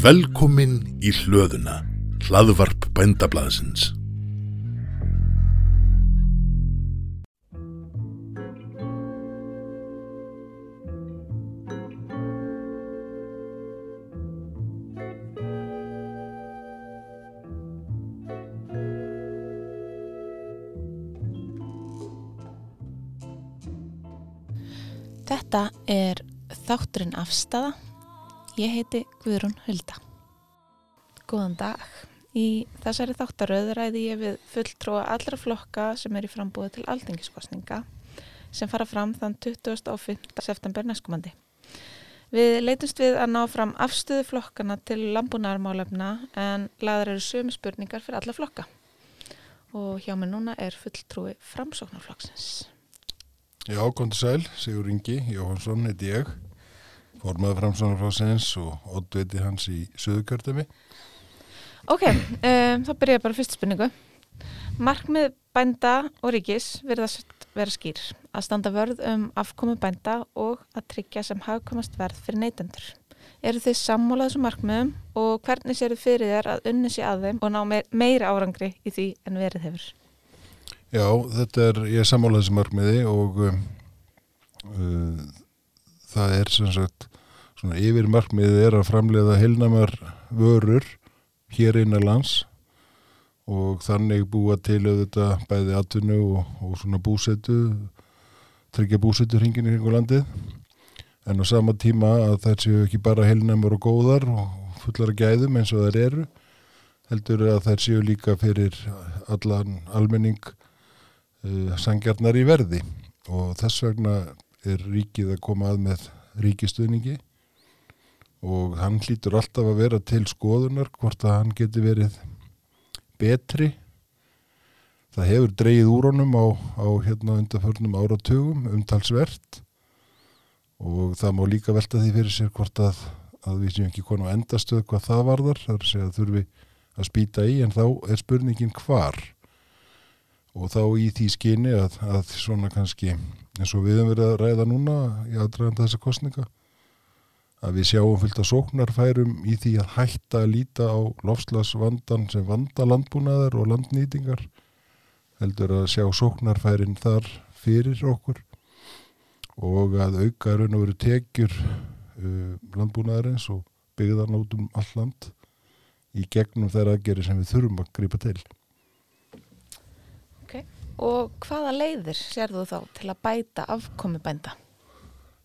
Velkomin í hlöðuna, hlaðvarp bændablaðsins. Þetta er þátturinn afstafa. Ég heiti Guðrún Hulda. Góðan dag. Í þessari þáttaröð ræði ég við fulltrúa allra flokka sem er í frambúið til aldingiskostninga sem fara fram þann 25. september næstkomandi. Við leitumst við að ná fram afstöðu flokkana til lambunarmálefna en laðar eru sömu spurningar fyrir alla flokka. Og hjá mig núna er fulltrúi framsóknarflokksins. Já, kontið sæl, Sigur Ingi Jóhansson heiti ég, formaður framsvonarflóðsins og oddveiti hans í söðukörtemi. Ok, um, þá byrja ég bara fyrst spurningu. Markmið bænda og ríkis verðast vera skýr að standa vörð um afkomu bænda og að tryggja sem hafkomast verð fyrir neytendur. Eru þið sammólað þessum markmiðum og hvernig séu þið fyrir þér að unni sér að þeim og ná meira árangri í því en verið hefur? Já, þetta er, ég er sammálaðið sem markmiði og um, uh, það er sem sagt, svona yfir markmiðið er að framleiða heilnamar vörur hér innan lands og þannig búa til auðvitað bæði atvinnu og, og svona búsetu, tryggja búsetu hringin í hringu landið. En á sama tíma að það séu ekki bara heilnamar og góðar og fullar að gæðum eins og þær eru heldur að þær séu líka fyrir allan almenning uh, sangjarnar í verði. Og þess vegna er ríkið að koma að með ríkistuðningi og hann hlýtur alltaf að vera til skoðunar hvort að hann geti verið betri. Það hefur dreyið úr honum á, á hérna undarförnum áratugum umtalsvert og það má líka velta því fyrir sér hvort að, að við séum ekki konu endastöð hvað það varðar, það er að þurfi að spýta í en þá er spurningin hvar? Og þá í því skyni að, að svona kannski eins og við höfum verið að ræða núna í aðdraðan þessa kostninga að við sjáum fylgt að sóknarfærum í því að hætta að líta á lofslagsvandan sem vanda landbúnaðar og landnýtingar heldur að sjá sóknarfærin þar fyrir okkur og að auka raun og veru tekjur uh, landbúnaðarins og byggðan út um all land í gegnum þeirra aðgeri sem við þurfum að gripa til. Og hvaða leiðir sér þú þá til að bæta afkomi bænda?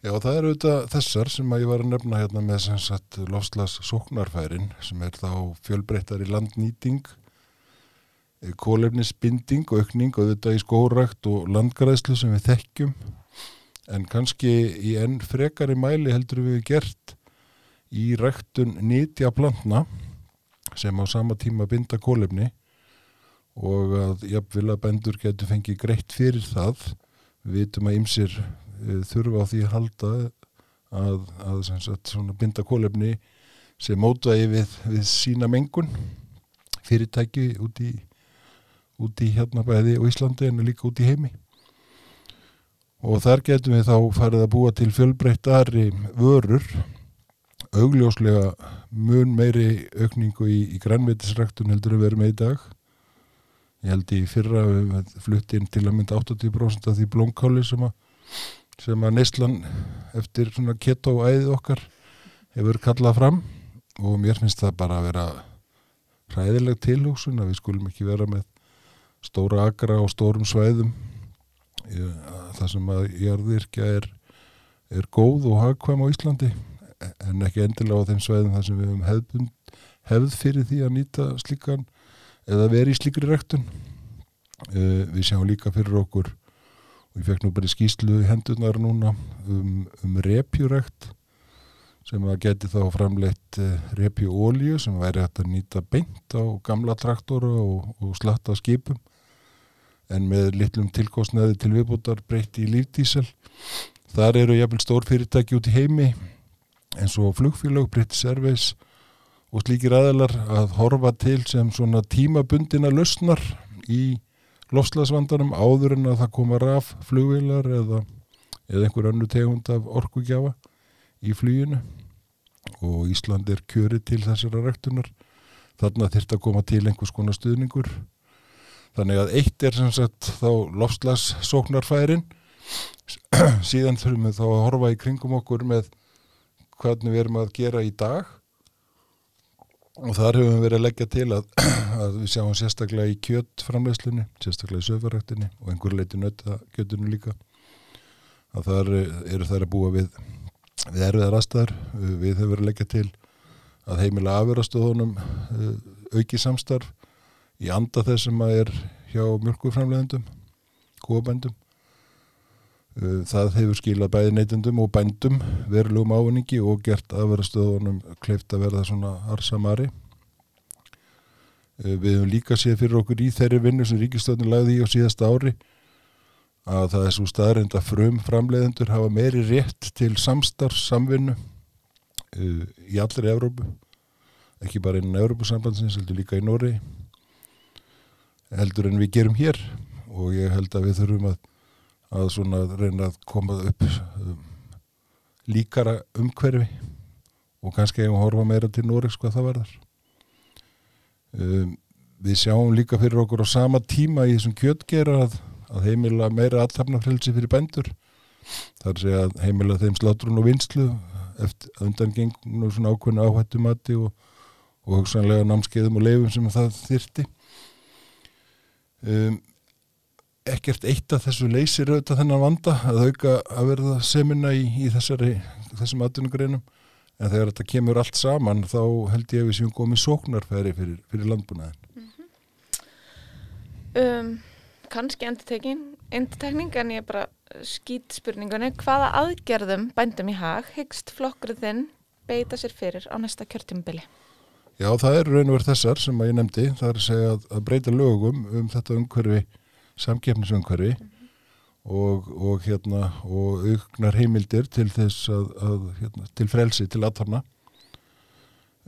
Já, það eru auðvitað þessar sem að ég var að nefna hérna með lofslags sóknarfærin sem er þá fjölbreyttar í landnýting, kólefnisbinding og aukning og auðvitað í skórækt og landgræðslu sem við þekkjum en kannski í enn frekari mæli heldur við gert í ræktun nýtja plantna sem á sama tíma binda kólefni og að jafnvel að bændur getur fengið greitt fyrir það. Við vitum að ymsir þurfa á því að halda að, að sagt, binda kólefni sem mótaði við, við sína mengun. Fyrirtæki út í út í hérna bæði og Íslandi en líka út í heimi. Og þar getum við þá farið að búa til fjölbreyttari vörur. Augljóslega mun meiri aukningu í, í grænveitisræktun heldur að vera með í dag ég held í fyrra við fluttin til að mynda 80% af því blómkáli sem að sem að Neistlan eftir svona keto-æðið okkar hefur kallað fram. Og mér finnst það bara að vera ræðileg tilhúsun að við skulum ekki vera með stóra agra og stórum svæðum. Það sem að jarðirkja er, er góð og hagkvæm á Íslandi en ekki endilega á þeim svæðum þar sem við hefum hefð, hefð fyrir því að nýta slíkan eða veri í slíkri rektun við sjáum líka fyrir okkur og ég fekk nú bara skýslu í hendunar núna um, um repjurekt sem að geti þá framleitt repjuólju sem væri hægt að nýta beint á gamla traktora og, og slatta skipum en með litlum tilkostnaði til viðbútar breytti í lífdísel. Þar eru jæfnvel stór fyrirtæki út í heimi eins og flugfélag, breytti serveis og slíkir aðalar að horfa til sem svona tímabundina lausnar í lofslagsvandanum áður en að það koma raf flugvilar eða, eða einhver annu tegund af orkugjafa í fluginu. Og Ísland er kjöri til þessara ræktunar. Þarna þyrft að koma til einhvers konar stuðningur. Þannig að eitt er sem sagt þá lofslags sóknarfærin síðan þurfum við þá að horfa í kringum okkur með hvernig við erum að gera í dag og þar höfum við verið að leggja til að, að við sjáum sérstaklega í kjöttframleislunni, sérstaklega í söfaræktinni og einhver leiti nötta kjöttinu líka. Að þar eru þær að búa við, við erfiðar aðstæðar við höfum verið að leggja til að heimila afurastöðunum uh, auki samstarf í anda þess sem að er hjá mjölkuframleðendum kúabændum. Uh, það hefur skilað bæði neytendum og bændum verulegum ávinningi og gert afverðastöðunum kleift að verða svona arsamari. Uh, við hefum líka séð fyrir okkur í þeirri vinnu sem Ríkistöðun lagði í á síðasta ári að það er svo staðrind að frum framleiðendur hafa meiri rétt til samstarfs samvinnu uh, í allir Evrópu, ekki bara innan Evrópusambandsins, heldur líka í Nóri, heldur en við gerum hér og ég held að við þurfum að að svona reyna að koma upp um, líkara umhverfi og kannski hefum að horfa meira til Noregs hvað það verðar um, við sjáum líka fyrir okkur á sama tíma í þessum kjötgera að, að heimila meira alltafnafrelsi fyrir bændur. Þar sé að heimila þeim slátrun og vinslu eftir undangengnum svona ákveðinu áhættumati og, og hugsanlega námskeiðum og leifum sem það þyrti um ekkert eitt af þessu leysir auðvitað þennan vanda að auka að verða semina í, í þessari, þessum atvinnugreinum en þegar þetta kemur allt saman þá held ég að við séum komið sóknarfæri fyrir, fyrir landbúnaðin mm -hmm. um, Kanski endurtekning en ég bara skýt spurningunni hvaða aðgerðum bændum í hag hyggst flokkurðinn beita sér fyrir á næsta kjörtjumbili? Já, það er raun og verð þessar sem að ég nefndi það er að segja að, að breyta lögum um þetta umhverfi samkeppnisumhverfi -hmm. og, og hérna og auknar heimildir til að, að hérna, til frelsi, til aðtarna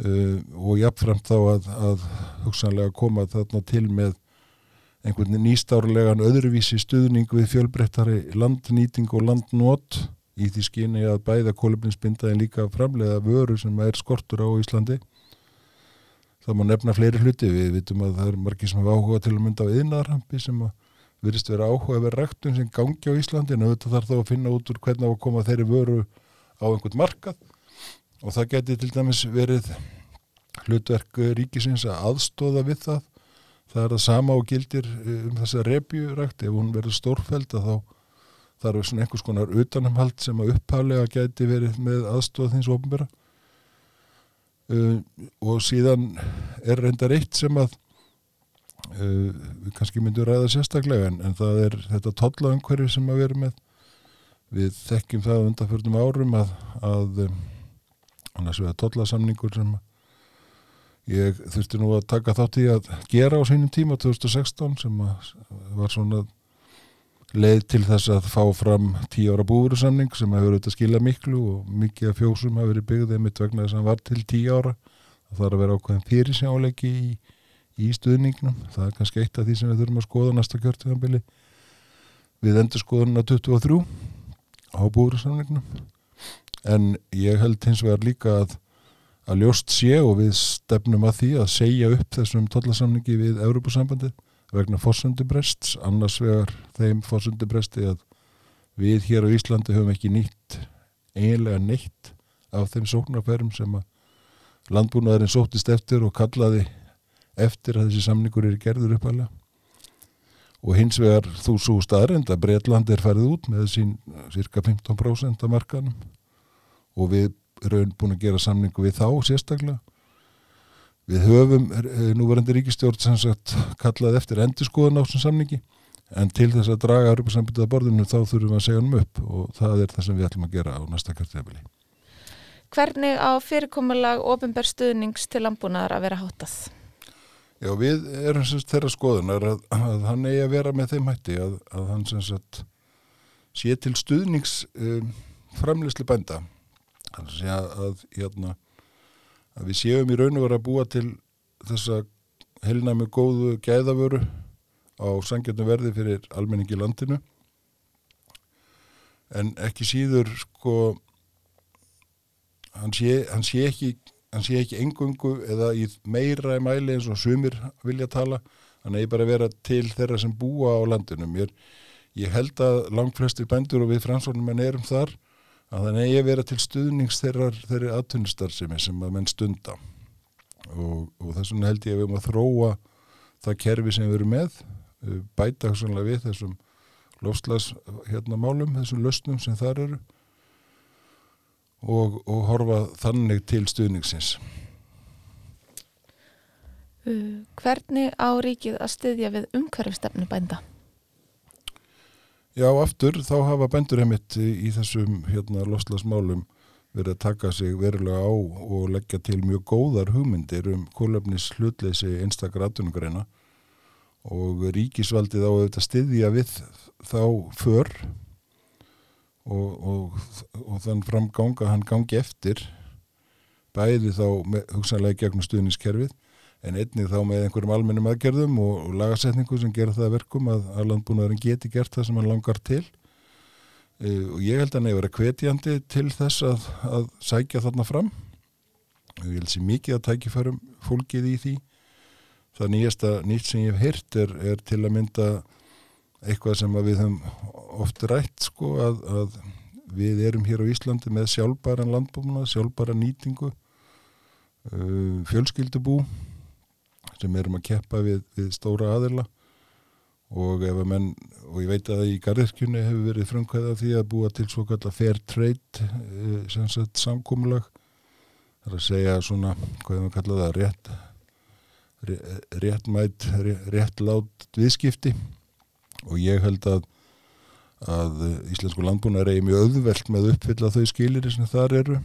uh, og jáfnframt þá að, að hugsanlega koma þarna til með einhvern nýstárlegan öðruvísi stuðning við fjölbrettari landnýting og landnót í því skyni að bæða kólublinsbinda en líka framlega vöru sem er skortur á Íslandi það má nefna fleiri hluti við vitum að það er margir sem hafa áhuga til að mynda á yðnarhampi sem að virðist vera áhuga verið ræktun sem gangi á Íslandi en auðvitað þarf þá að finna út úr hvernig á að koma þeirri vöru á einhvern markað. Og það geti til dæmis verið hlutverk ríkisins að aðstóða við það. Það er að sama og gildir eh, um þessa repjurækt ef hún verður stórfæld þá þarf svona einhvers konar utanumhald sem að upphálega geti verið með aðstóð þins ofnbæra uh, eh, og síðan er reyndar eitt sem að við kannski myndum ræða sérstaklega en, en það er þetta tollaumhverfi sem að vera með. Við þekkjum það undanfjörnum árum að, að um, annars að tollasamningur sem ég þurfti nú að taka þátt í að gera á sínum tíma 2016 sem var svona leið til þess að fá fram tíu ára búverusamning sem hefur auðvitað skilja miklu og mikið af fjósum hafi verið byggðið mitt vegna þess að hann var til tíu ára. Það þarf að vera ákveðin fyrirsjálegi í í stuðningnum. Það er kannski eitt af því sem við þurfum að skoða næsta kjörtíðanbili við endur skoðunna 23 á búrúsamningnum. En ég held hins vegar líka að, að ljóst sé og við stefnum að því að segja upp þessum tollasamningi við Európusambandi vegna fórsöndubrest, annars vegar þeim fórsöndubresti að við hér á Íslandi höfum ekki nýtt eiginlega neitt af þeim sóknarferðum sem að landbúnaðurinn sóttist eftir og kallaði eftir að þessi samningur er gerður uppalega og hins vegar þú svo staðrind að Breitland er færið út með sín cirka 15% af markanum og við erum búin að gera samningu við þá sérstaklega. Við höfum eh, núverandi ríkistjórn sem sagt kallað eftir endurskoðan á þessum samningi. En til þess að draga Europasambundið að borðinu þá þurfum við að segja um upp. Og það er það sem við ætlum að gera á næsta kvartefili Hvernig á fyrirkomulag ofinberstuðnings til landbúnaðar að vera hátað? Já, við erum semst þeirra skoðunar að, að hann eigi að vera með þeim hætti að, að hann semst sé til stuðnings um, framleysli bænda. Þannig að, að hérna, við séum í raun og vera að búa til þessa heilnæmi góðu gæðavöru á sangjarnu verði fyrir almenningi landinu. En ekki síður sko hann sé, hann sé ekki hann sé ekki engungu eða í meira í mæli eins og sumir vilja tala hann eigi bara að vera til þeirra sem búa á landinu. Mér, ég held að langt flestir bændur og við fransvonum en erum þar að hann eigi að vera til stuðnings þeirrar þeirri aðtunnistarðsemi sem að menn stunda. Og, og þess vegna held ég að við erum að þróa það kerfi sem við erum með uh, bæta við þessum lofslags hérna málum, þessum löstnum sem þar eru og, og horfa þannig til stuðningsins. Uh, hvernig á ríkið að styðja við umhverfstefnu bænda? Já, aftur þá hafa bændur heimitt í, þessum hérna lofslagsmálum verið að taka sig verulega á og leggja til mjög góðar hugmyndir um kólöfnis hlutleysi einstakar aðtunugreina og ríkisvaldið á auðvitað styðja við þá för og, og, og þann framganga hann gangi eftir bæði þá með, hugsanlega gegnum stuðniskerfið en einnig þá með einhverjum almennum aðgerðum og, og lagasetningu sem gera það verkum að, að landbúnaðurinn geti gert það sem hann langar til. E, og ég held að hann hefur verið kvetjandi til þess að, að sækja þarna fram. Og ég held sér mikið að tækifærum fólkið í því. Það nýjasta nýtt sem ég hef heyrt er, er til að mynda eitthvað sem við höfum oft rætt sko að, að við erum hér á Íslandi með sjálfbæran landbúmuna, sjálfbæran nýtingu uh, fjölskyldubú sem erum að keppa við, við stóra aðila. Og ef að menn, og ég veit að í garðirkjunni hefur verið frumkvæða því að búa til svo kallar fair trade uh, sem sagt samkúmulag það er að segja svona, hvað er maður að kalla það, rétt réttmætt, réttlát viðskipti og ég held að að Íslensku landbúnar er mjög auðvelt með uppfylla þau skilir sem þar eru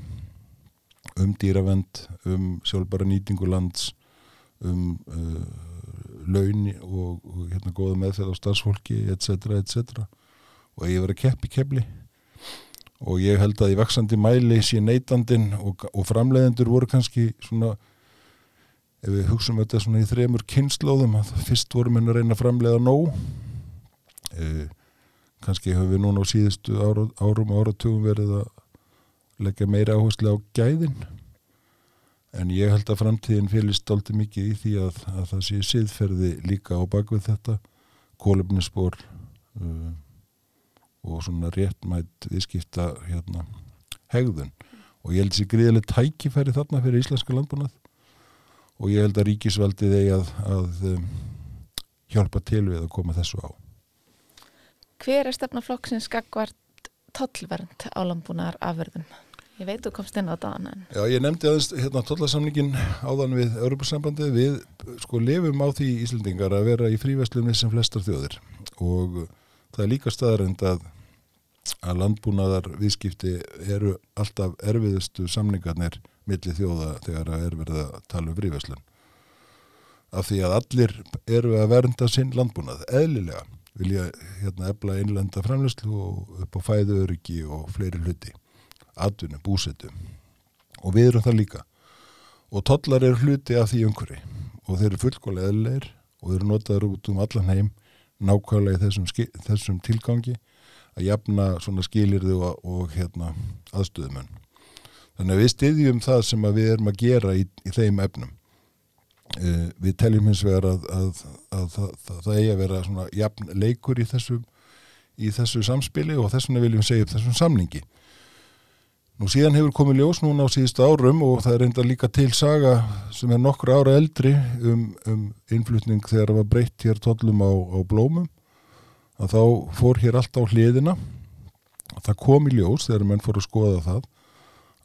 um dýravend, um sjálfbara nýtingu lands um uh, launi og, og hérna góða meðferð á stafsfólki etc. etc. og ég var að keppi kepli og ég held að í vaksandi mæli sé neytandin og, og framleiðendur voru kannski svona ef við hugsaum þetta svona í þremur kynnslóðum að fyrst vorum við að reyna að framlega nóg e, kannski höfum við núna á síðustu ára, árum og áratugum verið að leggja meira áherslu á gæðin. En ég held að framtíðin félist álti mikið í því að, að það sé siðferði líka á bakvið þetta kólumnispor uh, og svona réttmætt viðskipta hérna, hegðun. Og ég held þessi gríðileg tækifæri þarna fyrir íslenska landbúnað. Og ég held að ríkisvaldið eigi að, að um, hjálpa til við að koma þessu á. Hver er stefnaflokksins skakvart tollvernd á landbúnaðar afverðum? Ég veit þú komst inn á dagan en... Já, ég nefndi aðeins hérna tollasamningin áðan við Europasambandi. Við sko lefum á því Íslandingar að vera í frívæslunni sem flestar þjóðir og það er líka staðarind að að landbúnaðar viðskipti eru alltaf erfiðustu samningarnir milli þjóða þegar það er verið að tala um fríveslun af því að allir eru að vernda sinn landbúnað, eðlilega vilja hérna efla einlenda framlöslu og upp á fæðuöryggi og fleiri hluti, atvinni, búsetu. Og við erum það líka. Og tollar eru hluti af því umhverfi. Og þeir eru fullkóla eðlilegir og þeir eru notaður út um allan heim nákvæmlega í þessum, þessum tilgangi að jafna svona skilirðu og, og hérna aðstöðumenn Þannig að við styðjum það sem við erum að gera í, í þeim efnum. Uh, við teljum hins vegar að, að, að, að það eigi að vera svona jafn leikur í þessu, í þessu samspili og þess vegna viljum segja upp þessum samningi. Nú síðan hefur komið ljós núna á síðustu árum og það er enda líka til saga sem er nokkru ára eldri um, um innflutning þegar það var breytt hér tollum á, á blómum að þá fór hér allt á hliðina. Það kom í ljós þegar menn fór að skoða það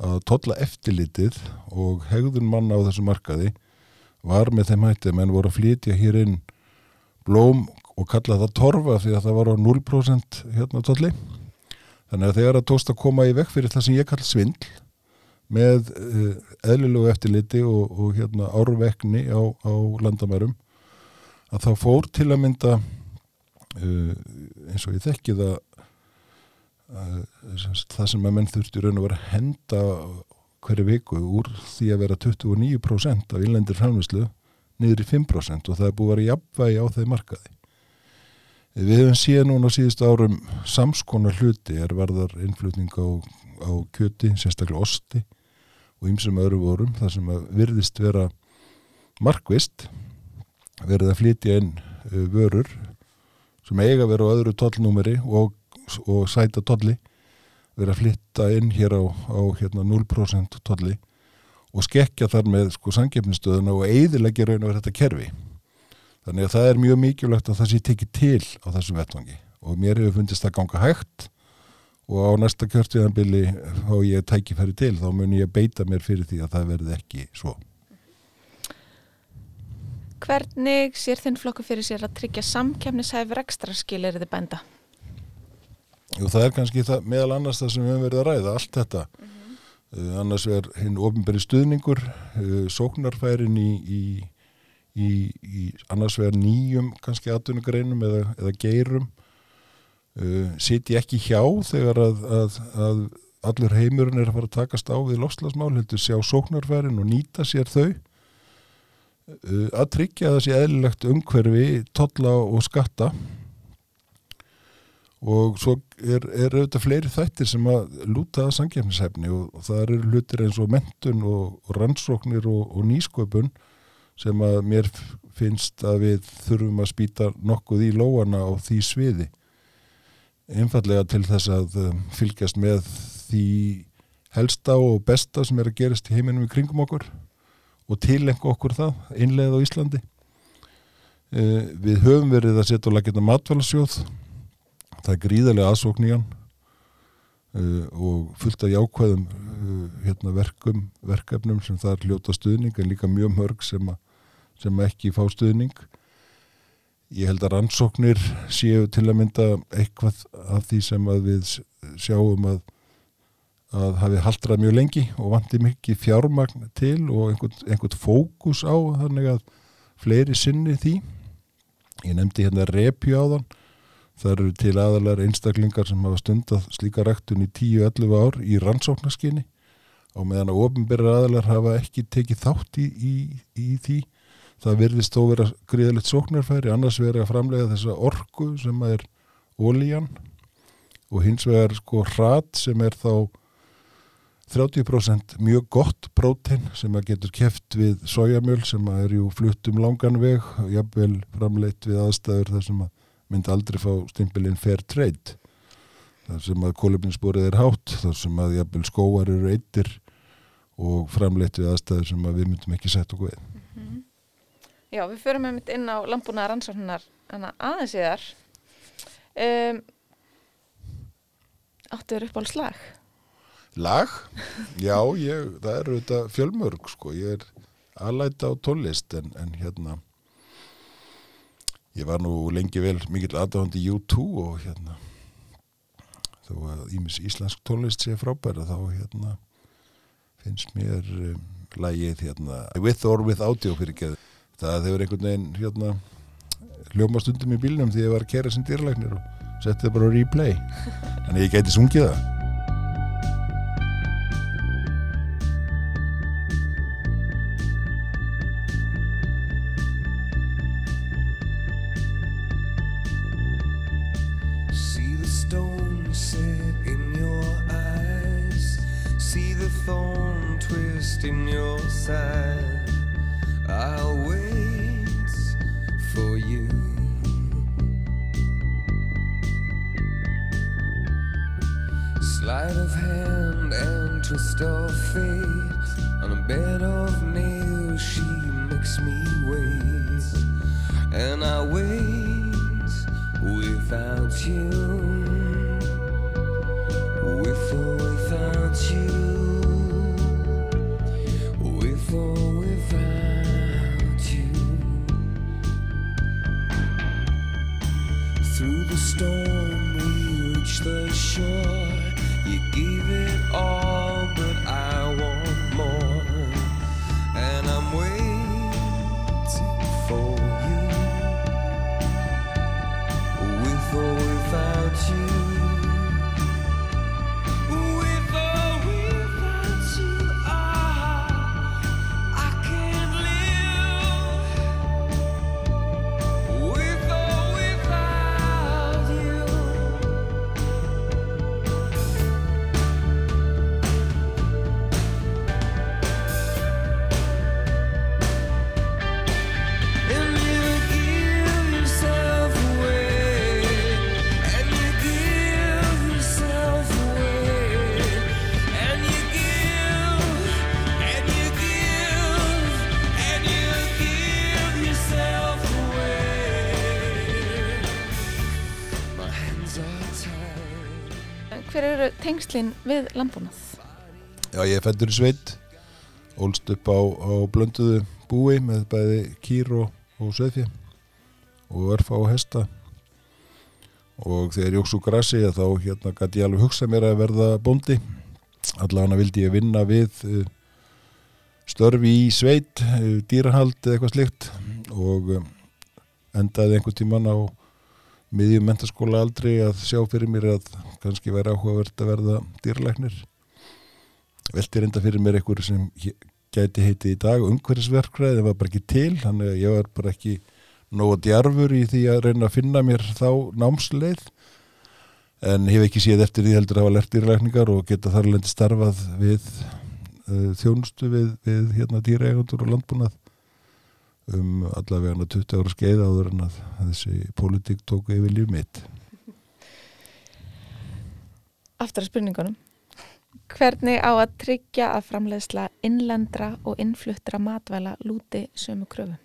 að totla eftirlitið og hegðun manna á þessu markaði var með þeim hætti menn voru að flytja hér inn blóm og kalla það torfa því að það var á 0% hérna totli þannig að þegar það tókst að koma í vekk fyrir það sem ég kall svindl með uh, eðlilegu eftirliti og, og hérna árvekni á, á landamærum að þá fór til að mynda uh, eins og ég þekki það það sem að menn þurfti raun að vera henda hverju viku úr því að vera 29% af innlendir framvislu niður í 5% og það er búið að vera jafnvægi á þeir markaði. Við hefum síðan núna síðust árum samskonar hluti er varðar innflutning á, á kjöti, sérstaklega osti og ýmsum öðru vorum þar sem að virðist vera markvist verið að flytja inn uh, vörur sem eiga vera á öðru tollnúmeri og, og sæta tolli verið að flytta inn hér á, á hérna 0% tolli og skekja þar með sko sangefnistöðuna og eiðilegja raun og verið þetta kerfi þannig að það er mjög mikilvægt að það sé tekið til á þessum vettvangi og mér hefur fundist það ganga hægt og á næsta kjörtíðanbili þá ég tækifæri til þá mun ég beita mér fyrir því að það verði ekki svo. Hvernig sér þinn flokku fyrir sér að tryggja samkefnishæfur ekstra skilir þið bænda? Jú, það er kannski það, meðal annars það sem við höfum verið að ræða, allt þetta. Mm -hmm. uh, annars er hinn ofinberi stuðningur, uh, sóknarfærin í, í, í, í annars verður nýjum kannski atvinnugreinum eða, eða geirum uh, siti ekki hjá þegar að, að, að allur heimurinn er að fara að takast á við lofslagsmál, heldur sjá sóknarfærin og nýta sér þau uh, að tryggja þessi eðlilegt umhverfi, totla og skatta og svo er, er auðvitað fleiri þættir sem að lúta að sangefnishefni og, og það eru hlutir eins og mentun og, og rannsóknir og, og nýsköpun sem að mér finnst að við þurfum að spýta nokkuð í lóana á því sviði einfallega til þess að um, fylgjast með því helsta og besta sem er að gerast í heiminum í kringum okkur og tilengu okkur það, einlega á Íslandi. Uh, við höfum verið að setja og lagja þetta matvælasjóð, það er gríðarlega aðsókn í hann uh, og fullt af jákvæðum uh, hérna, verkum, verkefnum sem það er hljóta stuðning en líka mjög mörg sem, a, sem ekki fá stuðning Ég held að rannsóknir séu til að mynda eitthvað af því sem við sjáum að, að hafi haldrað mjög lengi og vandi mikið fjármagn til og einhvern, einhvern fókus á þannig að fleiri sinni því. Ég nefndi hérna repju á þann. Það eru til aðalar einstaklingar sem hafa stundað slíka ræktun í 10-11 ár í rannsóknarskinni og meðan að ofinbyrra aðalar hafa ekki tekið þátt í, í, í því það virðist þó vera gríðilegt sóknarfæri, annars verið að framlega þessa orku sem er ólíjan og hins vegar sko hrat sem er þá 30% mjög gott prótein sem að getur keft við sojamjöl sem að er ju flutt um langan veg og jafnvel framleitt við aðstæður þar sem að myndi aldrei fá stimpilinn fair trade þar sem að kólöfninsborið er hátt þar sem að jafnvel skóar eru eittir og framleitt við aðstæður sem að við myndum ekki setja okkur við mm -hmm. Já, við förum með mitt inn á landbúnaðar ansvarnar aðeins í þar um, Áttuður upp á slag? Lag? Já, ég, það eru þetta fjölmörg sko, ég er aðlæta á tólist en, en hérna ég var nú lengi vel mikill aðdáðandi U2 og hérna þó að Ímis Íslensk tólist sé frábæra þá hérna finnst mér um, lagið hérna With or Without You fyrir geðu það hefur einhvern veginn hérna, hljóma stundum í bílnum því ég var að kera sem dýrleiknir og setti það bara á replay. Þannig ég gæti sungið það hver eru tengslin við landbúnað? Já, ég er fættur í sveit, ólst upp á, á blönduðu búi með bæði kýr og, og söðfjö og örfa og hesta. Og þegar ég óks úr grassi þá hérna gæti ég alveg hugsað mér að verða bóndi. Allavega vildi ég vinna við uh, störfi í sveit uh, dýrahald eða eitthvað slikt og um, endaði einhvern tíman á miðjum mentaskóla aldrei að sjá fyrir mér að kannski væri áhugavert að verða dýralæknir. Velti reynda fyrir mér einhver sem gæti heiti í dag umhverfisverkræði, það var bara ekki til þannig að ég var bara ekki nógu djarfur í því að reyna að finna mér þá námsleið. En hef ekki séð eftir því heldur að hafa lert dýralækningar og geta þar lendi starfað við uh, þjónustu við, við hérna dýraegundur og landbúnað um allavega 20 ára skeið áður en að þessi pólitík tóku yfir líf mitt Aftur að spurningunum. Hvernig á að tryggja að framleiðsla innlendra og innfluttra matvæla lúti sömu kröfum?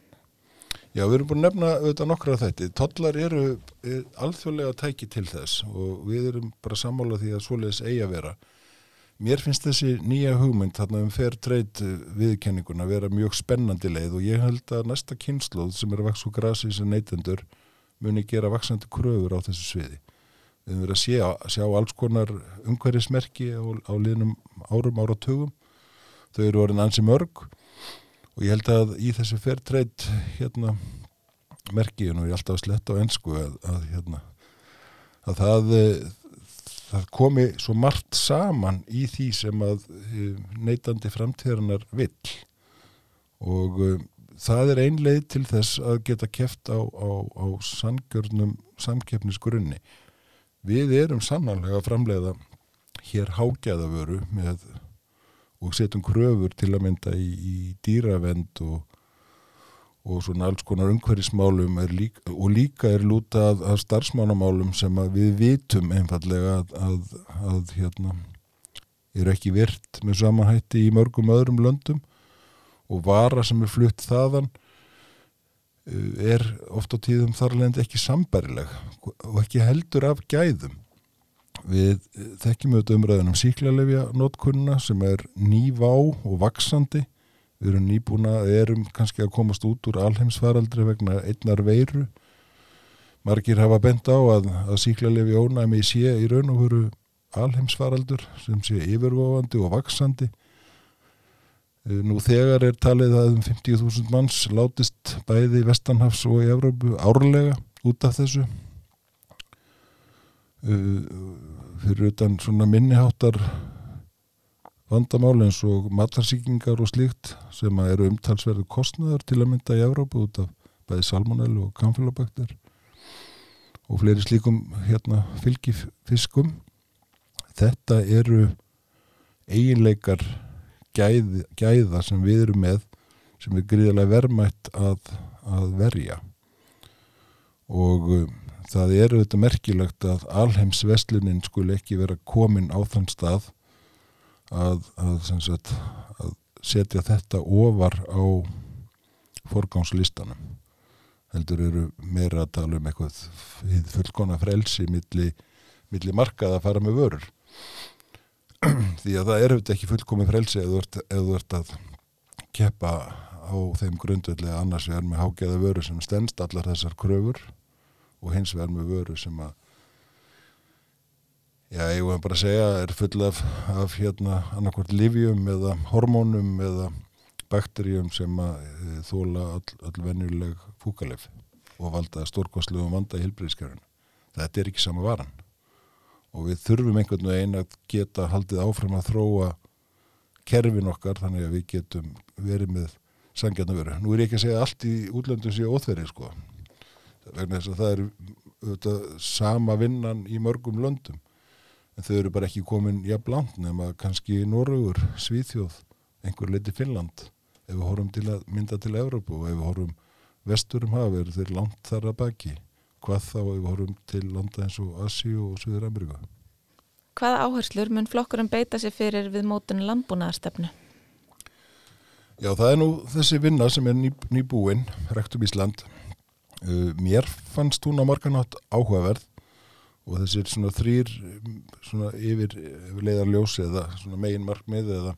Já, við erum búin að nefna auðvitað nokkra þetta. Tollar eru er, alþjóðlega tæki til þess og við erum bara sammála því að svoleiðis eigi að vera. Mér finnst þessi nýja hugmynd þarna um fair trade viðkenninguna vera mjög spennandi leið og ég held að næsta kynnslóð sem er að vaks og grasi sem neytendur muni gera vaksandi kröfur á þessu sviði. Við erum verið að sjá, sjá alls konar umhverfismerki á, á liðnum árum áratugum. Þau eru orðin ansi mörg og ég held að í þessu fair trade hérna merki, og nú er ég alltaf að sletta á ennsku að, að hérna að það, eh, það komi svo margt saman í því sem að eh, neytandi framtíðarinnar vill. Og uh, það er ein leið til þess að geta keft á, á, á sangjörnum samkeppnisgrunni. Við erum sannanlega að framleiða hér hágæðavöru með og setjum kröfur til að mynda í, í dýravend og, og svona alls konar umhverfismálum er líka, og líka er lúta að, starfsmánamálum sem að við vitum einfallega að, að, að hérna, eru ekki virt með samanhætti í mörgum öðrum löndum og vara sem er flutt þaðan uh, er oft á tíðum þarlegend ekki sambærileg og ekki heldur af gæðum Við eh, þekkjum auðvitað umræðin um síklarlefja notkunna sem er nývá og vaksandi. Við erum nýbúna, erum kannski að komast út úr alheimsfaraldri vegna einnar veiru. Margir hafa bent á að, að síklarlefja ónæmi sé í raun og veru alheimsfaraldur sem sé yfirvofandi og vaksandi. Eh, Nú þegar er talið að um 50.000 manns látist bæði í Vestanhafs og í Evrópu árlega út af þessu uh, fyrir utan svona minniháttar vandamál eins og matarsýkingar og slíkt sem eru umtalsverðu kostnaðar til að mynda í Evrópu út af bæði salmonellu og kamfélabakter og fleiri slíkum hérna fylgifiskum. Þetta eru eiginleikar gæð, gæða sem við erum með sem er gríðarlega vermætt að, að verja. Og um, það er auðvitað merkilegt að alheimsveslunin skul ekki vera komin á þann stað að, að, sagt, að setja þetta ofar á forgámslistanum heldur eru meira að tala um eitthvað fullkona frelsi milli, milli markað að fara með vörur. Því að það er auðvitað ekki fullkomin frelsi eða þú ert, að keppa á þeim grundvöldi annars er með hágeða vöru sem stendst allar þessar kröfur og hins vegar með vöru sem að já, ég var bara að segja er full af, af hérna annarkvort livjum eða hormónum eða bakteríum sem að e, þóla all, all fúkalef og valda stórkostlegum vanda í hilbriðskerfinu. Þetta er ekki sama varan og við þurfum einhvern veginn að geta haldið áfram að þróa kerfin okkar þannig að við getum verið með sangjarnar veru. Nú er ég ekki að segja allt í útlöndum sé óþverið sko vegna þess að það er auðvitað, sama vinnan í mörgum löndum en þau eru bara ekki komin jafn langt nema kannski Norrögur, Svíþjóð einhver leiti Finnland. Ef við horfum til að mynda til Evrópu og ef við horfum vestur um hafi eru þeir langt þar að baki. Hvað þá ef við horfum til landa eins og Asíu og Suður Ameríka Hvaða áherslur mun flokkurinn beita sér fyrir við mótun landbúnaðarstefnu? Já, það er nú þessi vinna sem er ný, nýbúin, Rektum Ísland. Uh, mér fannst hún á marganátt áhugaverð og þessir svona þrýr svona yfir, yfir leiðarljós eða svona megin markmið eða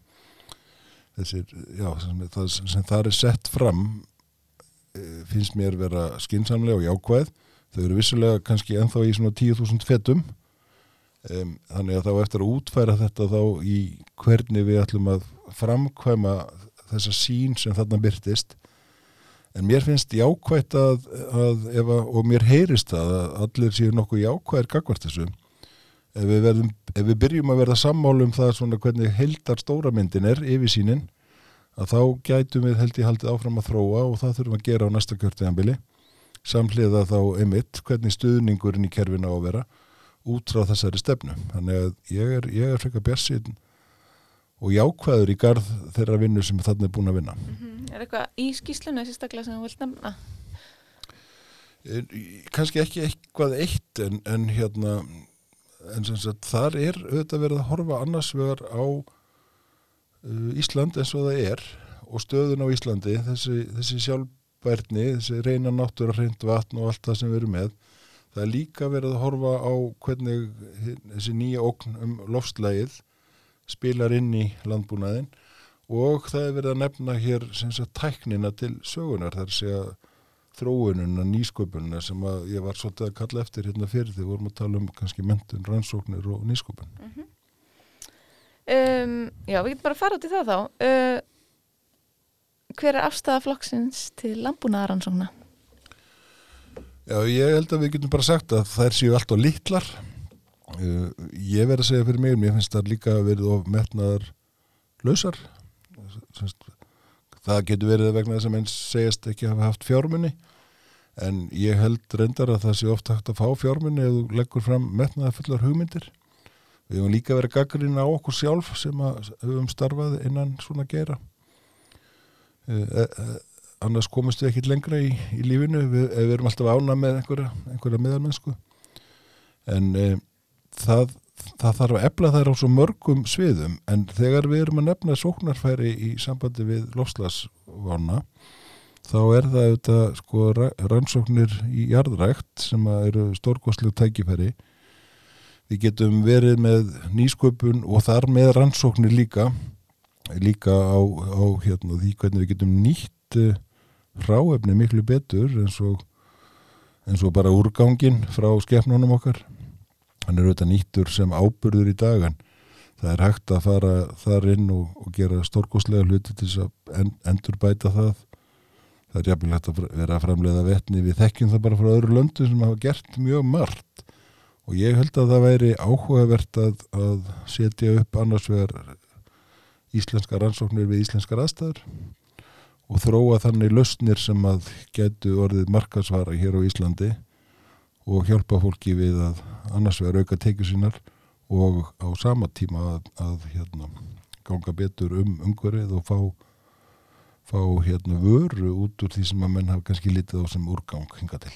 þessir, já, sem, það, sem það er sett fram eh, finnst mér vera skinsamlega og jákvæð. Þau eru vissulega kannski ennþá í svona 10.000 fettum um, þannig að þá eftir að útfæra þetta þá í hvernig við ætlum að framkvæma þessa sín sem þarna byrtist en mér finnst jákvætt að, að að, og mér heyrist það að allir séu nokkuð jákvæðir gagvart þessu. Ef við, verðum, ef við byrjum að verða sammálu um það svona hvernig heldar stóra myndin er yfir sínin að þá gætum við held ég haldið áfram að þróa og það þurfum að gera á næsta kjörtiðanbili samhliða þá emitt hvernig stuðningurinn í kerfina á að vera út frá þessari stefnu. Þannig að ég er, er frekar björnsinn og jákvæður í garð þeirra vinnu sem þarna er búin að vinna. Er eitthvað í skýslunni sérstaklega sem þú vilt nefna? En, kannski ekki eitthvað eitt en, en hérna en sem sagt þar er auðvitað verið að horfa annars vegar á uh, Ísland eins og það er og stöðun á Íslandi þessi, þessi sjálfbærni, þessi reyna náttúra reynd vatn og allt það sem við erum með. Það er líka verið að horfa á hvernig þessi nýja ógn um lofslægið spilar inn í landbúnaðin og það er verið að nefna hér sem sagt tæknina til sögunar þar sé að þróununa, nýsköpununa sem að ég var svolítið að kalla eftir hérna fyrir því vorum að tala um kannski mentun, rannsóknir og nýsköpun. Um, já, við getum bara að fara út í það þá. Uh, hver er afstæða flokksins til landbúnaðaransókna? Já, ég held að við getum bara sagt að þær séu allt á litlar. Uh, ég verð að segja fyrir mig, mér finnst það líka verið of metnaðar lausar. Það getur verið vegna þess að menn segjast ekki hafa haft fjármunni en ég held reyndar að það sé ofta hægt að fá fjármunni ef þú leggur fram metnaðar fullar hugmyndir. Við höfum líka verið gaggrinn á okkur sjálf sem að höfum starfað innan svona gera. Uh, uh, annars komumst við ekkit lengra í, í lífinu við, við erum alltaf ána með einhverja, einhverja meðalmennsku en það, það þarf að efla þær á svo mörgum sviðum en þegar við erum að nefna sóknarfæri í sambandi við lofslagsvána þá er það auðvitað sko ra- rannsóknir í jarðrækt sem eru stórkostleg tækifæri. Við getum verið með nýsköpun og þar með rannsóknir líka líka á, á hérna, því hvernig við getum nýtt uh, hráefni miklu betur eins og, eins og bara úrgangin frá skepnunum okkar hann er auðvitað nýttur sem áburður í dag en það er hægt að fara þar inn og, og gera stórkostlega hluti til þess að en, endur bæta það. Það er jafnvel hægt að vera að framleiða vetni. Við þekkjum það bara frá öðru löndu sem hafa gert mjög margt. Og ég held að það væri áhugavert að, að setja upp annars vegar íslenska rannsóknir við íslenskar aðstæður og þróa þannig lausnir sem að getu orðið markasvara hér á Íslandi og hjálpa fólki við að annars vegar auka tekið sínar og á sama tíma að, að hérna, ganga betur um umhverfið og fá, fá hérna, vöru út úr því sem að menn hafa kannski litið á sem úrgang hinga til.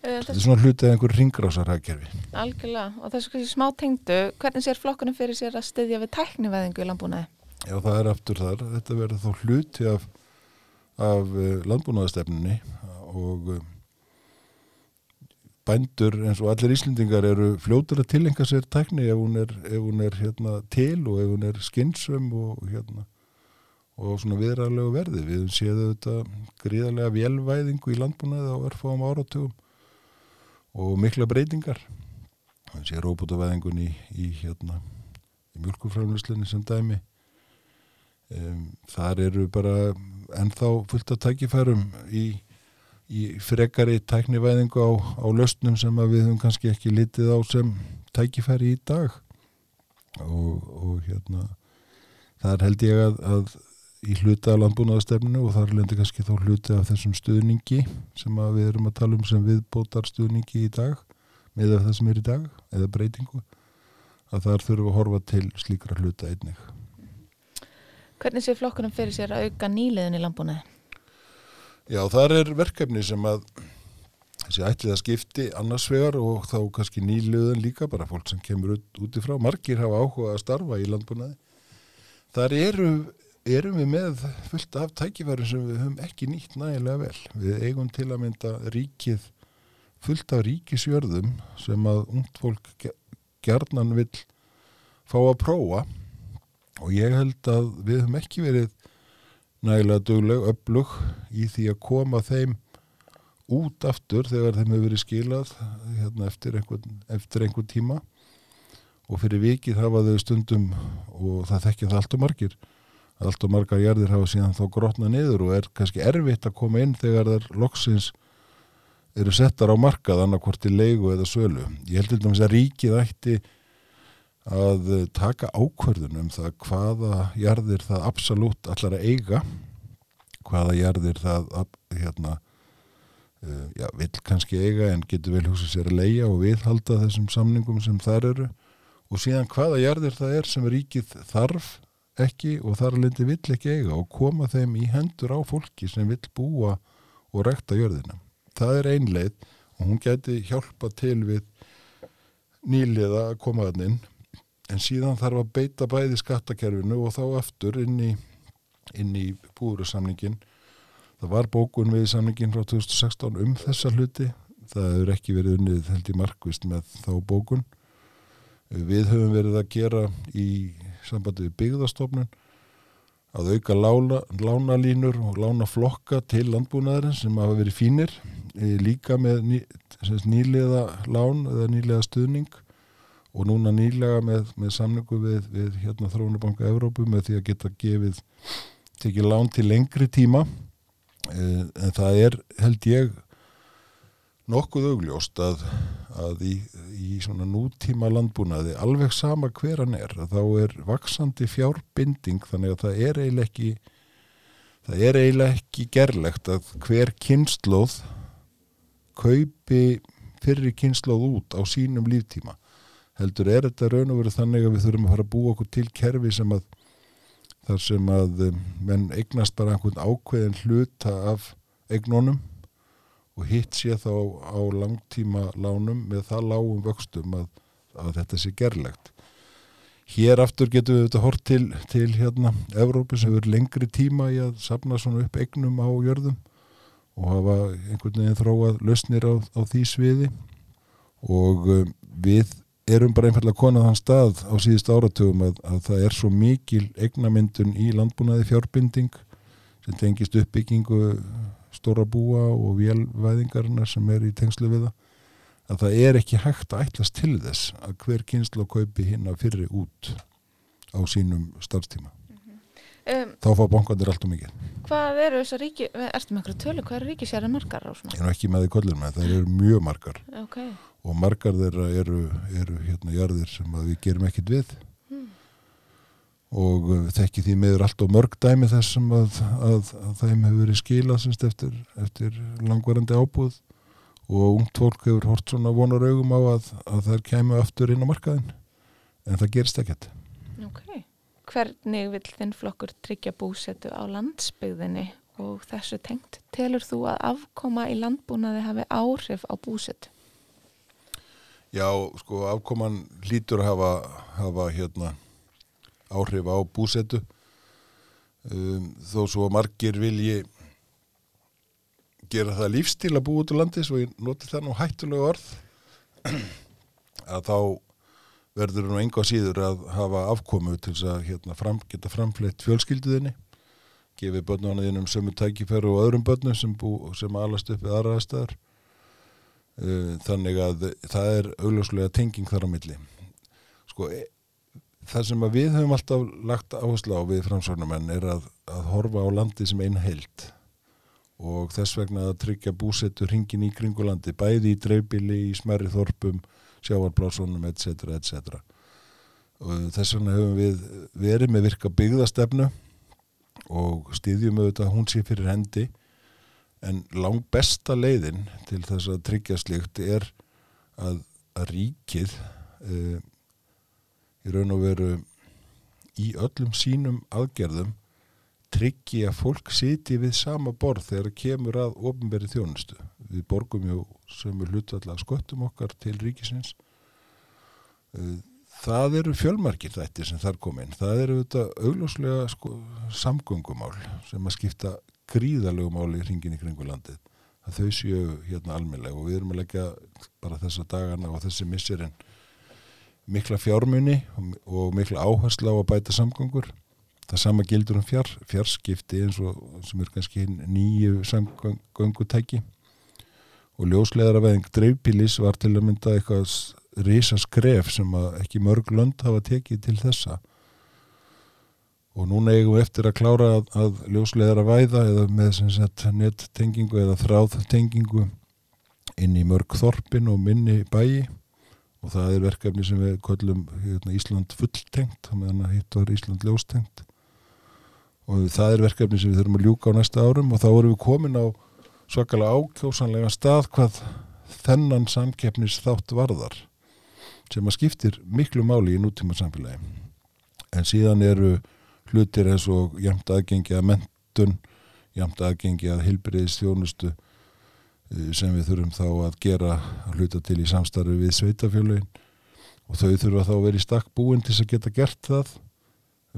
Uh, Þetta er svona hlutið af einhver ringrásarhagkerfi. Algjörlega, og þessu kannski smá tengdu, hvernig sér flokkunum fyrir sér að styðja við tækniveðingu í landbúnaði? Já, það er aftur þar. Þetta verður þá hluti af, af uh, landbúnaðastefnunni og uh, bændur eins og allir Íslendingar eru fljótur að tilenga sér tækni ef hún er, ef hún er hérna, til og ef hún er skynsum og, hérna, og svona viðræðalegu verði. Við séð þetta gríðarlega velvæðingu í landbúnaði á örfáum áratugum og mikla breytingar. Það sé róbótavæðingun í, í, hérna, í mjölkuframlöslinni sem dæmi um, þar eru bara ennþá fullt af tækifærum í, í frekari tæknivæðingu á, á löstnum sem við höfum kannski ekki litið á sem tækifæri í dag og, og hérna þar held ég að, að í hluta af landbúnaðastefninu og þar lendir kannski þá hluti af þessum stuðningi sem við erum að tala um sem viðbótar stuðningi í dag með það sem er í dag eða breytingu að þar þurfum við að horfa til slíkra hluta einnig Hvernig sér flokkunum fyrir sér að auka nýliðin í landbúnaði? Já, þar er verkefni sem að þessi ætlið að skipti annars vegar og þá kannski nýluðan líka bara fólk sem kemur út, úti frá. Margir hafa áhuga að starfa í landbúnaði. Þar eru, erum við með fullt af tækifærum sem við höfum ekki nýtt nægilega vel. Við eigum til að mynda ríkið fullt af ríkisjörðum sem að ungt fólk ge- gjarnan vill fá að prófa. Og ég held að við höfum ekki verið nægilega dugleg, öflug í því að koma þeim út aftur þegar þeim hefur verið skilað hérna, eftir, einhvern, eftir einhvern tíma og fyrir vikið hafa þau stundum og það þekkja það allt og margir allt og margar jarðir hafa síðan þá grotna niður og er kannski erfitt að koma inn þegar þær loksins eru settar á markað annarkvort í leigu eða sölu. Ég held til dæmis að ríkið ætti að eh, taka ákvörðun um það hvaða jarðir það absolutt allar að eiga hvaða jarðir það hérna uh, já, vill kannski eiga en getur vel húsið sér að leia og viðhalda þessum samningum sem þar eru og síðan hvaða jarðir það er sem ríkið þarf ekki og þar lindi vill ekki eiga og koma þeim í hendur á fólki sem vill búa og rekta jörðina. Það er ein leið og hún gæti hjálpa til við nýliða að koma þann inn en síðan þarf að beita bæði skattakerfinu og þá aftur inn í, inn í búrusamningin. Það var bókun við samningin frá 2016 um þessa hluti. Það hefur ekki verið unnið held í markvist með þá bókun. Við höfum verið að gera í sambandi við byggðastofnun að auka lána, lánalínur og lánaflokka til landbúnaðarinn sem hafa verið fínir e, líka með ný, nýlega lán eða nýlega stuðning og núna nýlega með, með samningu við, við hérna Þróunabanka Evrópu með því að geta gefið tekið lán til lengri tíma. E, en það er held ég nokkuð augljóst að, að í, í svona nútíma landbúnaði alveg sama hver hann er þá er vaksandi fjárbinding þannig að það er eiginlega ekki það er eiginlega ekki gerlegt að hver kynnslóð kaupi fyrir kynnslóð út á sínum líftíma heldur er þetta raun og verið þannig að við þurfum að fara að búa okkur til kerfi sem að þar sem að um, menn eignast bara einhvern ákveðin hluta af eignónum og hitt sé þá á langtíma lánum með það lágum vöxtum að, að þetta sé gerlegt. Hér aftur getum við þetta hort til, til hérna Evrópi sem verður lengri tíma í að safna svona upp eignum á jörðum og hafa einhvern veginn þróað lausnir á, á því sviði og um, við erum bara einfallega konað þann stað á síðust áratugum að, að það er svo mikil eignamyndun í landbúnaði fjárbinding sem tengist uppbyggingu stóra búa og vélvæðingarna sem er í tengslu við það að það er ekki hægt að ætlast til þess að hver kynslu kaupi hinn að fyrri út á sínum starfstíma. Um, Þá fá bankandir allt og mikið. hvað eru þessar ríki, ertu með einhverju tölu, hvað eru ríkisjæri margar á svona? Ég er ekki með því kollur með, það eru mjög margar Ok, og margar þeirra eru, eru hérna jarðir sem við gerum ekkit við og uh, þekki því meður allt og mörg dæmi þess sem að, að, að þeim hefur verið skilað eftir, eftir langvarandi ábúð og ungt fólk hefur hort svona vonar augum á að, að þær kemur aftur inn á markaðin en það gerist ekkert. ok. Hvernig vill þinn flokkur tryggja búsetu á landsbyggðinni og þessu tengt? Telur þú að afkoma í landbúnaði hafi áhrif á búsetu? Já, sko, afkoman hlýtur að hafa, hafa hérna, áhrif á búsetu. Um, þó svo margir vilji gera það lífstíl að búa út úr landi svo ég noti það nú hættulega orð að þá verður nú enga síður að hafa afkomu til þess að hérna, fram, geta framfleitt fjölskylduðinni gefið börnunum sömu tækifæru og öðrum börnum sem, sem alast upp við aðra aðstæðar Uh, þannig að það er augljóslega tenging þar á milli sko e, það sem að við höfum alltaf lagt áherslu á við framsvörnumenn er að, að horfa á landi sem einn held og þess vegna að tryggja búsettur hringin í kringulandi bæði í dreifbili, í smerri þorpum sjáarblásunum, etc. etc. og þess vegna höfum við verið með virka byggðastefnu og styðjum auðvitað að hún sé fyrir hendi En lang besta leiðin til þess að tryggja slikt er að, að ríkið uh, í raun og veru í öllum sínum aðgerðum tryggi að fólk siti við sama borð þegar kemur að ofnberi þjónustu. Við borgum ju sem er hlutvalla sköttum okkar til ríkisins. Uh, það eru fjölmarkir þættir sem þar kom inn. Það eru þetta augljóslega sko, samgöngumál sem að skipta gríðalegu máli í hringin í kringu landið. að þau séu hérna almennlega og við erum að leggja bara þessa dagana og þessi missirinn mikla fjármunni og, mikla áhersla á að bæta samgangur það sama gildur um fjár, fjárskipti eins og sem er kannski nýju samgöngutæki. Og ljósleðara veðing dreifbílis var til að mynda eitthvað risa skref sem ekki mörg lönd hafa tekið til þessa og núna eigum við eftir að klára að, að ljósleðara væða eða með nettengingu eða þráðtengingu inn í mörg þorpin og minni bæi. Og það er verkefni sem við köllum hérna, Ísland fulltengt þannig að hitt var Ísland ljóstengt. Og það er verkefni sem við þurfum að ljúka á næsta árum og þá erum við komin á svakalega ákjósanlega stað hvað þennan samkeppnis þátt varðar sem að skiptir miklu máli í nútíma samfélagi en síðan eru hlutir eins og jæmt aðgengi að mentun jæmt aðgengi að hilbriðis þjónustu Eh, sem við þurfum þá að gera að hluta til í samstarfi við sveitafjölugin og þau þurfa þá að vera í stakk búin til að geta gert það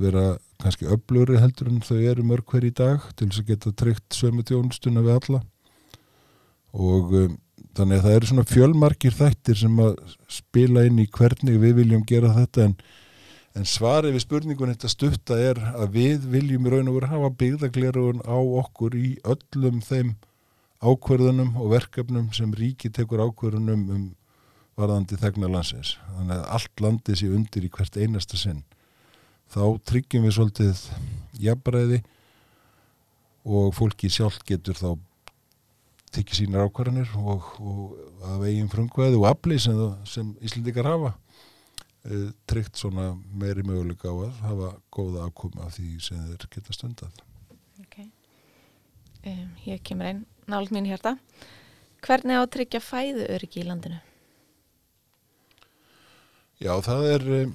vera kannski öfluri heldur en þau eru mörg hver í dag til þess að geta tryggt sömu tjónustuna við alla. Og um, þannig að það eru svona fjölmarkir þættir sem að spila inn í hvernig við viljum gera þetta en, en svarið við spurningun þetta stutta er að við viljum í raun og veru hafa byggðaglerun á okkur í öllum þeim ákverðunum og verkefnum sem ríki tekur ákverðunum um varðandi þegna landsins. Þannig að allt landi sé undir í hvert einasta sinn. Þá tryggjum við svolítið jafnbræði og fólki sjálf getur þá tekið sínar ákvarðanir og, og að veginn frumkvæði og afli sem, sem Íslandikar hafa tryggt svona meiri möguleika á að hafa góða ákoma af því sem þeir geta stundað. Ok. Um, hér kemur einn nált mín hérta. Hvernig á að tryggja fæðu öryggi í landinu? Já, það er um,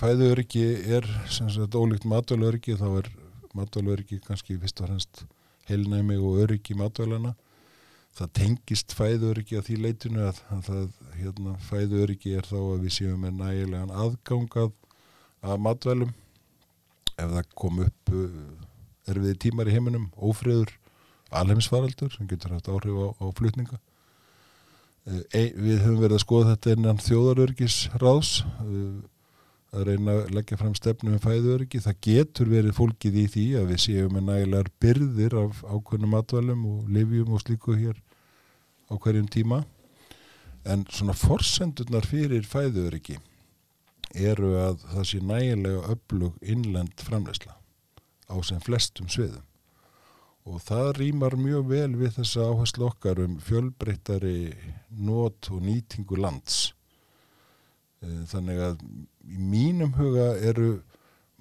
fæðu öryggi er sem sagt ólíkt matvælu öryggi þá er matvælu öryggi kannski fyrst og fremst heilnæmi og öryggi matvælana það tengist fæðu öryggi að því leitinu að, að það, hérna, fæðu öryggi er þá að við séum með nægilegan aðgangað að matvælum. Ef það kom upp uh, erfiði tímar í heiminum, ófriður alheimsfaraldur sem getur haft áhrif á, á flutninga. E, við höfum verið að skoða þetta innan þjóðarörgis ráðs að reyna að leggja fram stefnu um fæðuörgi, það getur verið fólkið í því að við séum með nægilegar byrðir af ákveðnum matvælum og livjum og slíku hér á hverjum tíma. En svona forsendurnar fyrir fæðuörgi eru að það sé nægilega öflug innlend framleysla á sem flestum sviðum. Og það rýmar mjög vel við þessa áherslu okkar um fjölbreyttari nót og nýtingu lands. Eh, þannig að í mínum huga eru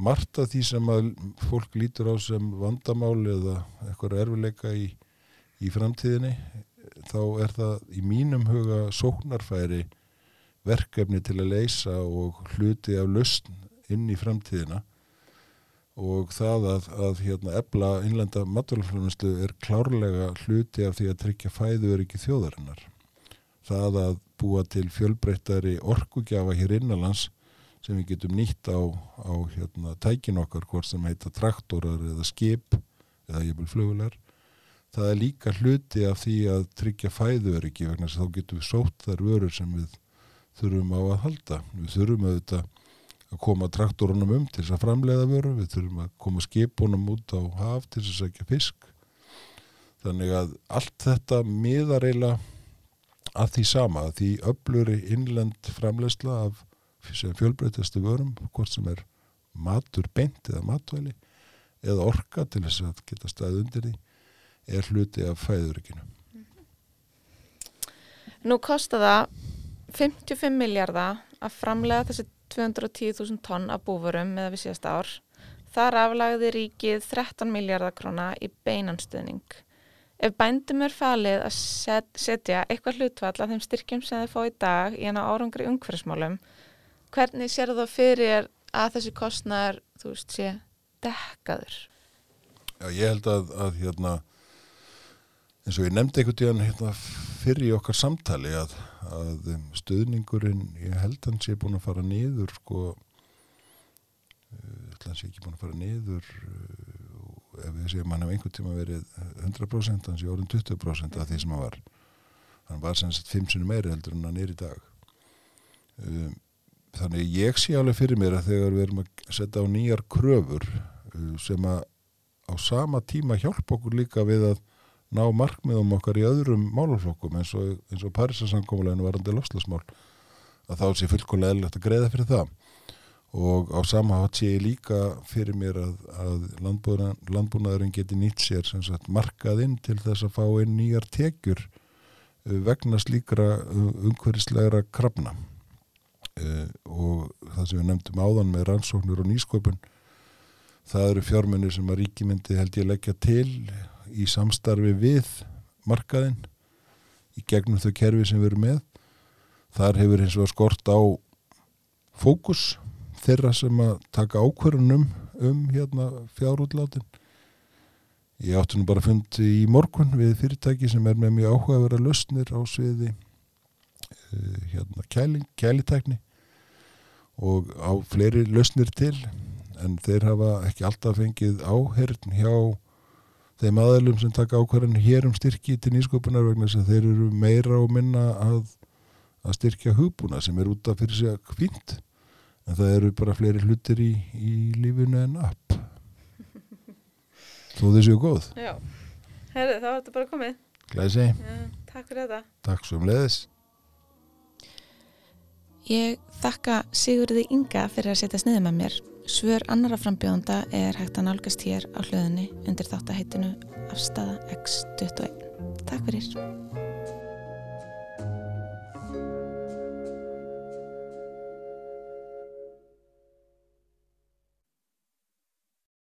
margt af því sem að fólk lítur á sem vandamáli eða eitthvað erfileika í, í framtíðinni, þá er það í mínum huga sóknarfæri verkefni til að leysa og hluti af lustn inn í framtíðina og það að, að hérna, ebla innlenda maturlefluminslu er klárlega hluti af því að tryggja fæðu er ekki þjóðarinnar. Það að búa til fjölbreyttari orkugjafa hér innanlands sem við getum nýtt á, á hérna, tækin okkar, hvort sem heita traktorar eða skip eða jæfnvel flugulegar. Það er líka hluti af því að tryggja fæðu er ekki vegna þess að þá getum við sótt þar vörur sem við þurfum á að halda. Við þurfum auðvitað að koma traktorunum um til þess að framleiða vöru, við þurfum að koma skipunum út á haf til þess að sækja fisk. Þannig að allt þetta miðar eiginlega að því sama, að því öbluri innlend framlegsla af fjölbreytastu vörum, hvort sem er matur beint eða matvæli eða orka til þess að geta stað undir því, er hluti af fæðuríkinu. Nú kostar það 55 miljardar að framlega þessi 210.000 tonn af búfurum með við síðast ár. Þar aflagði ríkið 13 miljardar króna í beinanstuðning. Ef bændum er falið að set, setja eitthvað hlutvall af þeim styrkjum sem þeir fá í dag í ena árangri umhverfsmálum, hvernig sér það fyrir að þessi kostnar, þú veist, sé dekkaður? Já, ég held að, að hérna, eins og ég nefndi einhvern tíðan hérna, fyrir í okkar samtali að að stuðningurinn, ég held að hans sé búin að fara niður sko, uh, hans sé ekki búin að fara niður uh, ef við segjum hann hef einhvern tíma verið 100% hann sé orðin 20% af því sem hann var. Hann var sem sagt 5 sinni meiri heldur en hann er í dag. Um, þannig ég sé alveg fyrir mér að þegar við erum að setja á nýjar kröfur uh, sem að á sama tíma hjálpa okkur líka við að ná markmiðum okkar í öðrum málaflokkum eins og, og Parísasankomuleginu varandi lofslagsmál að þá sé fullkomlega eðlilegt að greiða fyrir það og á sama hátt sé ég líka fyrir mér að, að landbúna, landbúnaðurinn geti nýtt sér sagt markað inn til þess að fá inn nýjar tekjur uh, vegna slíkra uh, umhverfislegra krafna. Uh, og það sem við nefndum áðan með rannsóknur og nýsköpun það eru fjármunir sem að ríkimyndi held ég leggja til í samstarfi við markaðinn í gegnum þau kerfi sem við erum með. Þar hefur hins vegar skort á fókus þeirra sem að taka ákvörunum um hérna fjárútlátin. Ég átti nú bara fundi í morgun við fyrirtæki sem er með mjög áhuga að vera lausnir á sviði uh, hérna kæling, kælitækni og á fleiri lausnir til en þeir hafa ekki alltaf fengið áherðn hjá þeim aðalum sem taka ákvarðan hér um styrki til nýsköpunar vegna þess að þeir eru meira og minna að, að styrkja hugbúna sem er út af fyrir sig að fínt en það eru bara fleiri hlutir í, í lífinu en app þó þessu er góð Já, herri, þá er þetta bara komið. Glæsi, Já, takk fyrir þetta. takk svo um leðis Ég þakka Sigurði Inga fyrir að setja sniðið með mér. Svör annara frambjóðanda er hægt að nálgast hér á hlöðinni undir þáttaheitinu Afstafa X21. Takk fyrir.